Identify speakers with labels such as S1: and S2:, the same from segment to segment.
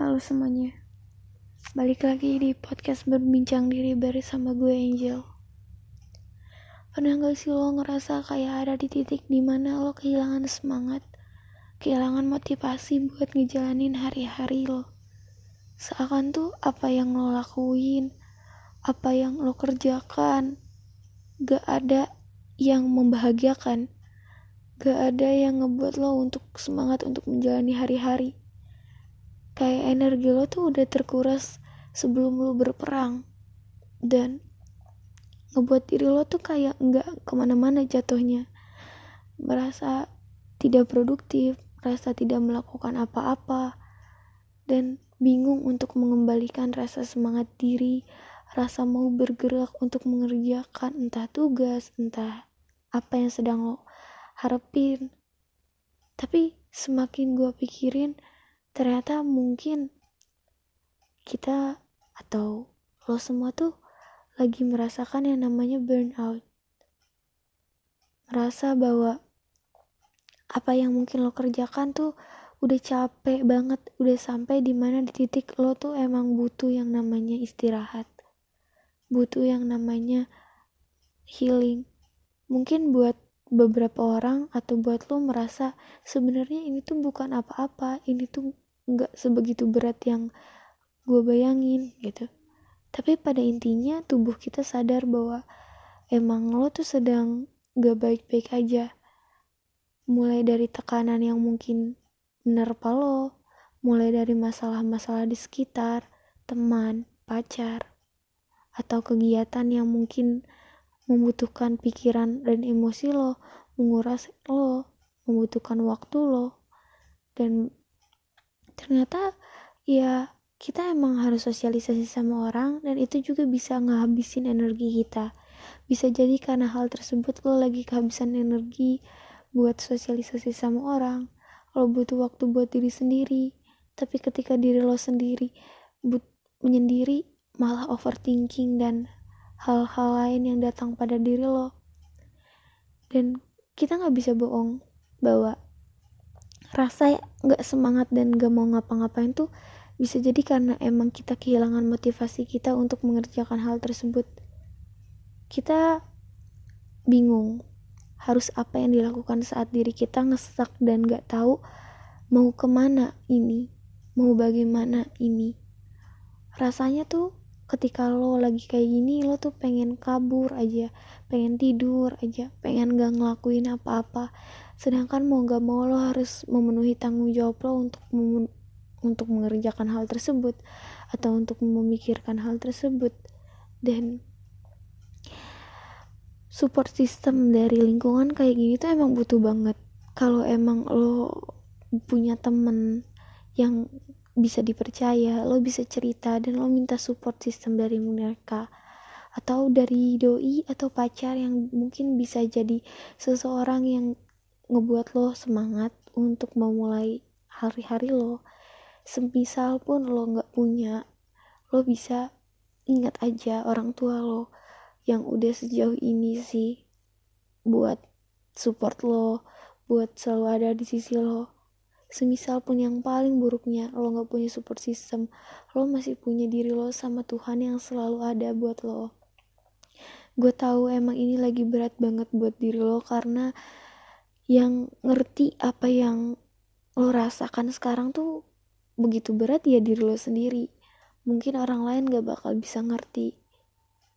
S1: Halo semuanya. Balik lagi di podcast berbincang diri bersama gue Angel. Pernah gak sih lo ngerasa kayak ada di titik di mana lo kehilangan semangat Kehilangan motivasi buat ngejalanin hari-hari lo? Seakan tuh apa yang lo lakuin Apa yang lo kerjakan Gak ada yang membahagiakan. Gak ada yang ngebuat lo untuk semangat untuk menjalani hari-hari kayak energi lo tuh udah terkuras sebelum lo berperang. Dan ngebuat diri lo tuh kayak nggak ke mana-mana jatuhnya. Merasa tidak produktif merasa tidak melakukan apa-apa dan bingung untuk mengembalikan rasa semangat diri rasa mau bergerak untuk mengerjakan entah tugas entah apa yang sedang lo harapin. Tapi semakin gue pikirin ternyata mungkin kita atau lo semua tuh lagi merasakan yang namanya burnout. Merasa bahwa apa yang mungkin lo kerjakan tuh udah capek banget udah sampai di mana di titik lo tuh emang butuh yang namanya istirahat butuh yang namanya healing. Mungkin buat beberapa orang atau buat lo merasa sebenarnya ini tuh bukan apa-apa ini tuh nggak sebegitu berat yang gue bayangin gitu tapi pada intinya tubuh kita sadar bahwa emang lo tuh sedang gak baik-baik aja mulai dari tekanan yang mungkin menerpa lo mulai dari masalah-masalah di sekitar teman pacar atau kegiatan yang mungkin membutuhkan pikiran dan emosi lo, menguras lo, membutuhkan waktu lo. Dan ternyata ya kita emang harus sosialisasi sama orang dan itu juga bisa ngehabisin energi kita. Bisa jadi karena hal tersebut lo lagi kehabisan energi buat sosialisasi sama orang. Lo butuh waktu buat diri sendiri. Tapi ketika diri lo sendiri but menyendiri malah overthinking dan hal-hal lain yang datang pada diri lo dan kita nggak bisa bohong bahwa rasa nggak semangat dan gak mau ngapa-ngapain tuh bisa jadi karena emang kita kehilangan motivasi kita untuk mengerjakan hal tersebut. Kita bingung harus apa yang dilakukan saat diri kita ngesak dan gak tahu mau ke mana ini mau bagaimana ini. Rasanya tuh ketika lo lagi kayak gini lo tuh pengen kabur aja pengen tidur aja pengen gak ngelakuin apa-apa sedangkan mau gak mau lo harus memenuhi tanggung jawab lo untuk untuk mengerjakan hal tersebut atau untuk memikirkan hal tersebut. Dan support system dari lingkungan kayak gini tuh emang butuh banget. Kalau emang lo punya temen yang bisa dipercaya, lo bisa cerita dan lo minta support system dari mereka atau dari doi atau pacar yang mungkin bisa jadi seseorang yang ngebuat lo semangat untuk memulai hari-hari lo. Semisal pun lo nggak punya lo bisa ingat aja orang tua lo yang udah sejauh ini sih buat support lo buat selalu ada di sisi lo. Semisal pun yang paling buruknya lo gak punya support system lo masih punya diri lo sama Tuhan yang selalu ada buat lo. Gue tahu emang ini lagi berat banget buat diri lo karena yang ngerti apa yang lo rasakan sekarang tuh begitu berat ya diri lo sendiri. Mungkin orang lain gak bakal bisa ngerti.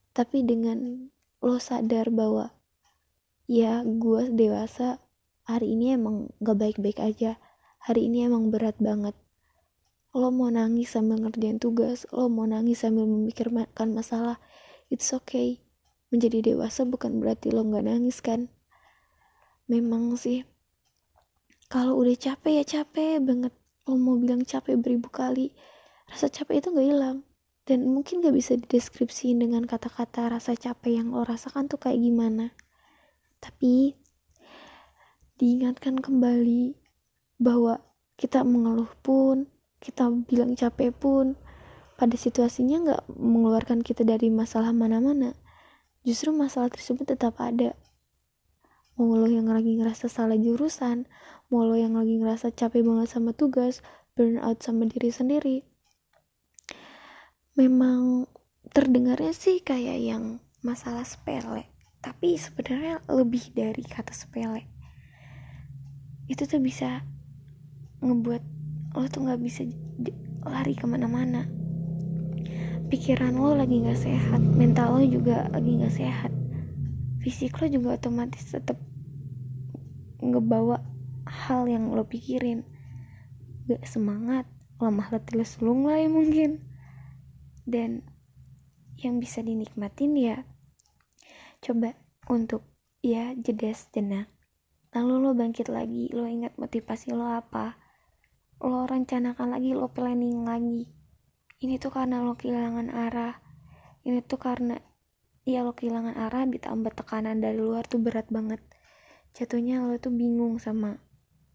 S1: Tapi dengan lo sadar bahwa ya gue dewasa hari ini emang gak baik-baik aja. Hari ini emang berat banget. Lo mau nangis sambil ngerjain tugas lo mau nangis sambil memikirkan masalah it's okay. Menjadi dewasa bukan berarti lo nggak nangis kan memang sih. Kalau udah capek ya capek banget. Lo mau bilang capek beribu kali rasa capek itu nggak hilang. Dan mungkin gak bisa dideskripsiin dengan kata-kata rasa capek yang lo rasakan tuh kayak gimana. Tapi diingatkan kembali bahwa kita mengeluh pun kita bilang capek pun pada situasinya nggak mengeluarkan kita dari masalah mana-mana. Justru masalah tersebut tetap ada mau lo yang lagi ngerasa salah jurusan mau lo yang lagi ngerasa capek banget sama tugas burn out sama diri sendiri. Memang terdengarnya sih kayak yang masalah sepele tapi sebenarnya lebih dari kata sepele. Itu tuh bisa ngebuat lo tuh nggak bisa lari ke mana-mana. Pikiran lo lagi nggak sehat mental lo juga lagi nggak sehat fisik lo juga otomatis tetap ngebawa hal yang lo pikirin. Gak semangat lemah letih lesulung lah ya mungkin. Dan yang bisa dinikmatin ya coba untuk ya jeda sejenak. Lalu lo bangkit lagi lo ingat motivasi lo apa? Lo rencanakan lagi lo planning lagi. Ini tuh karena lo kehilangan arah. Ini tuh karena ya lo kehilangan arah ditambah tekanan dari luar tuh berat banget. Jatuhnya lo tuh bingung sama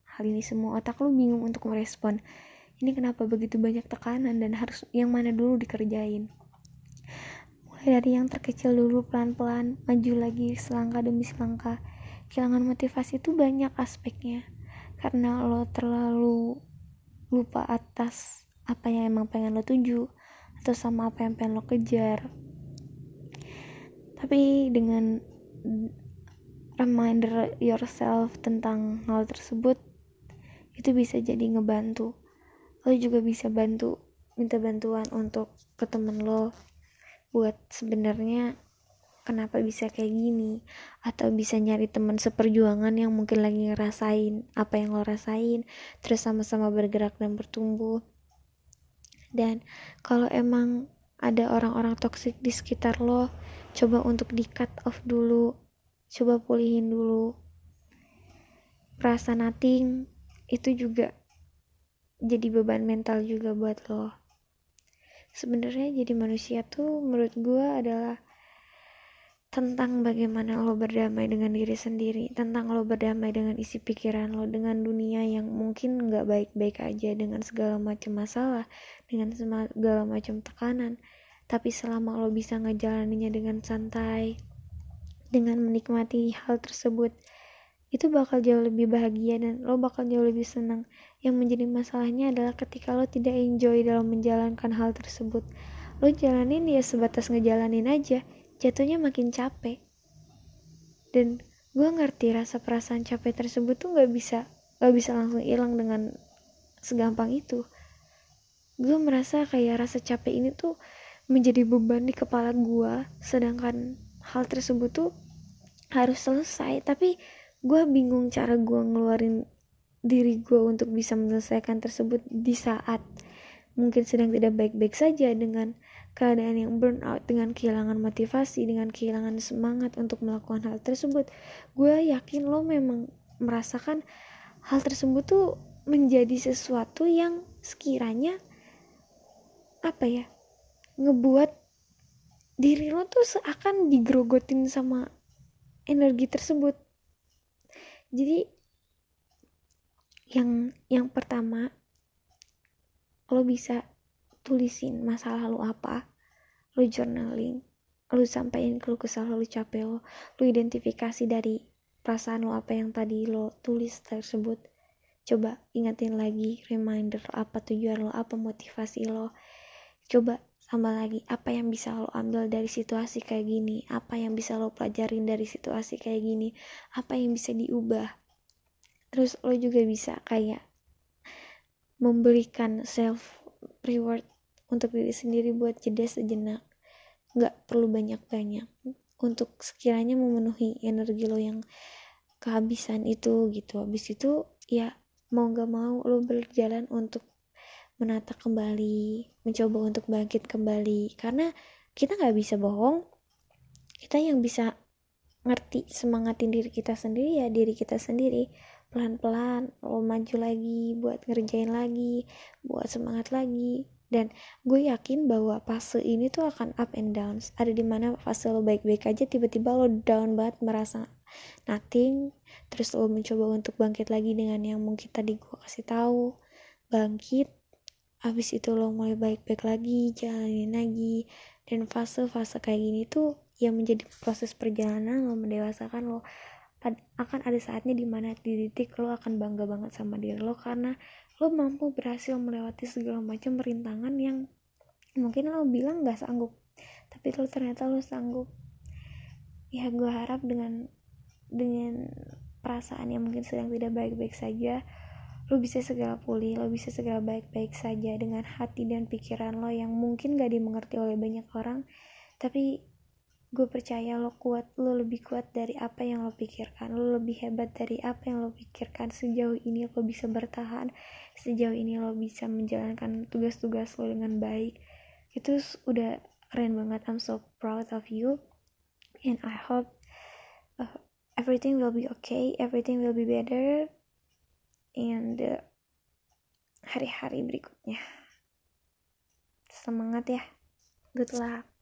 S1: hal ini semua. Otak lo bingung untuk merespon. Ini kenapa begitu banyak tekanan dan harus yang mana dulu dikerjain? Mulai dari yang terkecil dulu pelan-pelan maju lagi selangkah demi selangkah. Kehilangan motivasi itu banyak aspeknya. Karena lo terlalu lupa atas apa yang emang pengen lo tuju atau sama apa yang pengen lo kejar tapi dengan reminder yourself tentang hal tersebut itu bisa jadi ngebantu. Lo juga bisa bantu minta bantuan untuk ke temen lo buat sebenarnya kenapa bisa kayak gini atau bisa nyari teman seperjuangan yang mungkin lagi ngerasain apa yang lo rasain terus sama-sama bergerak dan bertumbuh. Dan kalau emang ada orang-orang toksik di sekitar lo coba untuk di cut off dulu. Coba pulihin dulu. Perasaan nothing itu juga jadi beban mental juga buat lo. Sebenarnya jadi manusia tuh menurut gue adalah tentang bagaimana lo berdamai dengan diri sendiri tentang lo berdamai dengan isi pikiran lo dengan dunia yang mungkin nggak baik-baik aja dengan segala macam masalah dengan segala macam tekanan tapi selama lo bisa ngejalaninnya dengan santai dengan menikmati hal tersebut itu bakal jauh lebih bahagia dan lo bakal jauh lebih senang. Yang menjadi masalahnya adalah ketika lo tidak enjoy dalam menjalankan hal tersebut lo jalanin ya sebatas ngejalanin aja jatuhnya makin capek. Dan gue ngerti rasa perasaan capek tersebut tuh gak bisa gak bisa langsung hilang dengan segampang itu. Gue merasa kayak rasa capek ini tuh menjadi beban di kepala gue sedangkan hal tersebut tuh harus selesai. Tapi gue bingung cara gue ngeluarin diri gue untuk bisa menyelesaikan tersebut di saat mungkin sedang tidak baik-baik saja dengan keadaan yang burn out dengan kehilangan motivasi dengan kehilangan semangat untuk melakukan hal tersebut. Gue yakin lo memang merasakan hal tersebut tuh menjadi sesuatu yang sekiranya apa ya ngebuat diri lo tuh seakan digrogotin sama energi tersebut. Jadi yang yang pertama lo bisa tulisin masalah lo apa lo journaling lo sampaikan ke kesal lo capek lo lo identifikasi dari perasaan lo apa yang tadi lo tulis tersebut. Coba ingatin lagi reminder apa tujuan lo apa motivasi lo. Coba sama lagi apa yang bisa lo ambil dari situasi kayak gini? Apa yang bisa lo pelajarin dari situasi kayak gini? Apa yang bisa diubah? Terus lo juga bisa kayak memberikan self reward untuk diri sendiri buat jeda sejenak. Nggak perlu banyak-banyak. Untuk sekiranya memenuhi energi lo yang kehabisan itu gitu. Habis itu ya mau gak mau lo berjalan untuk menata kembali, mencoba untuk bangkit kembali. Karena kita nggak bisa bohong, kita yang bisa ngerti semangatin diri kita sendiri ya diri kita sendiri. Pelan-pelan lo maju lagi, buat ngerjain lagi, buat semangat lagi. Dan gue yakin bahwa fase ini tuh akan up and downs. Ada di mana fase lo baik-baik aja, tiba-tiba lo down banget, merasa nothing. Terus lo mencoba untuk bangkit lagi dengan yang mungkin tadi gue kasih tahu. Bangkit, abis itu lo mulai baik-baik lagi jalanin lagi. Dan fase-fase kayak gini tuh yang menjadi proses perjalanan lo mendewasakan lo. Akan ada saatnya di mana di titik lo akan bangga banget sama diri lo karena lo mampu berhasil melewati segala macam rintangan yang mungkin lo bilang gak sanggup tapi lo ternyata lo sanggup. Ya gue harap dengan dengan perasaan yang mungkin sedang tidak baik-baik saja lo bisa segera pulih lo bisa segera baik-baik saja dengan hati dan pikiran lo yang mungkin gak dimengerti oleh banyak orang. Tapi gue percaya lo kuat lo lebih kuat dari apa yang lo pikirkan. Lo lebih hebat dari apa yang lo pikirkan. Sejauh ini lo bisa bertahan. Sejauh ini lo bisa menjalankan tugas-tugas lo dengan baik. Itu udah keren banget. I'm so proud of you. And I hope uh, everything will be okay. Everything will be better and uh, hari-hari berikutnya. Semangat ya. Good luck